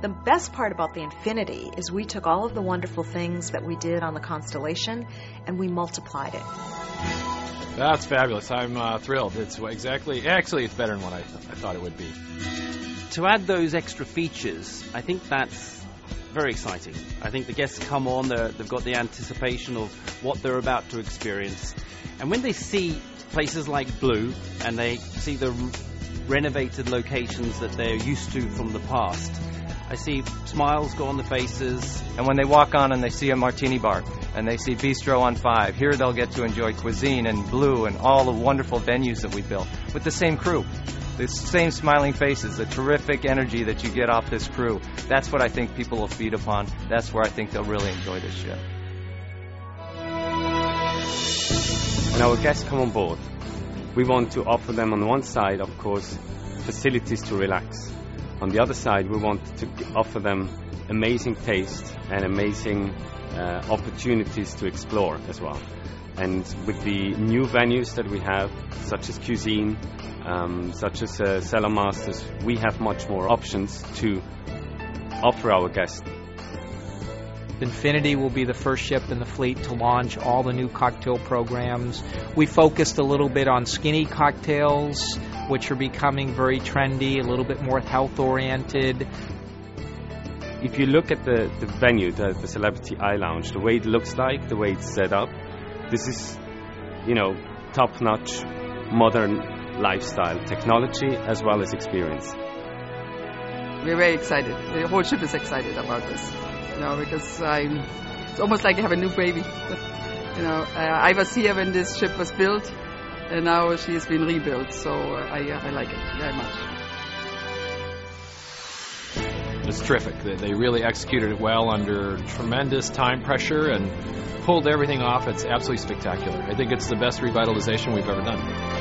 The best part about the Infinity is we took all of the wonderful things that we did on the Constellation and we multiplied it. That's fabulous. I'm uh, thrilled. It's exactly, actually, it's better than what I, th- I thought it would be. To add those extra features, I think that's very exciting. I think the guests come on, they've got the anticipation of what they're about to experience. And when they see places like Blu and they see the renovated locations that they're used to from the past. I see smiles go on the faces. And when they walk on and they see a martini bar and they see Bistro on 5, here they'll get to enjoy Qsine and Blu and all the wonderful venues that we built with the same crew. The same smiling faces, the terrific energy that you get off this crew. That's what I think people will feed upon. That's where I think they'll really enjoy this ship. When our guests come on board, we want to offer them on one side, of course, facilities to relax. On the other side, we want to offer them amazing taste and amazing uh, opportunities to explore as well. And with the new venues that we have, such as Qsine, um, such as uh, Cellar Masters, we have much more options to offer our guests Infinity will be the first ship in the fleet to launch all the new cocktail programs. We focused a little bit on skinny cocktails, which are becoming very trendy, a little bit more health oriented. If you look at the, the venue, the, the Celebrity iLounge, the way it looks like, the way it's set up, this is, you know, top notch modern lifestyle technology as well as experience. We're very excited. The whole ship is excited about this you know, because I'm, it's almost like I have a new baby. you know, uh, I was here when this ship was built, and now she has been rebuilt, so uh, I, I like it very much. It's terrific. They really executed it well under tremendous time pressure and pulled everything off. It's absolutely spectacular. I think it's the best revitalization we've ever done.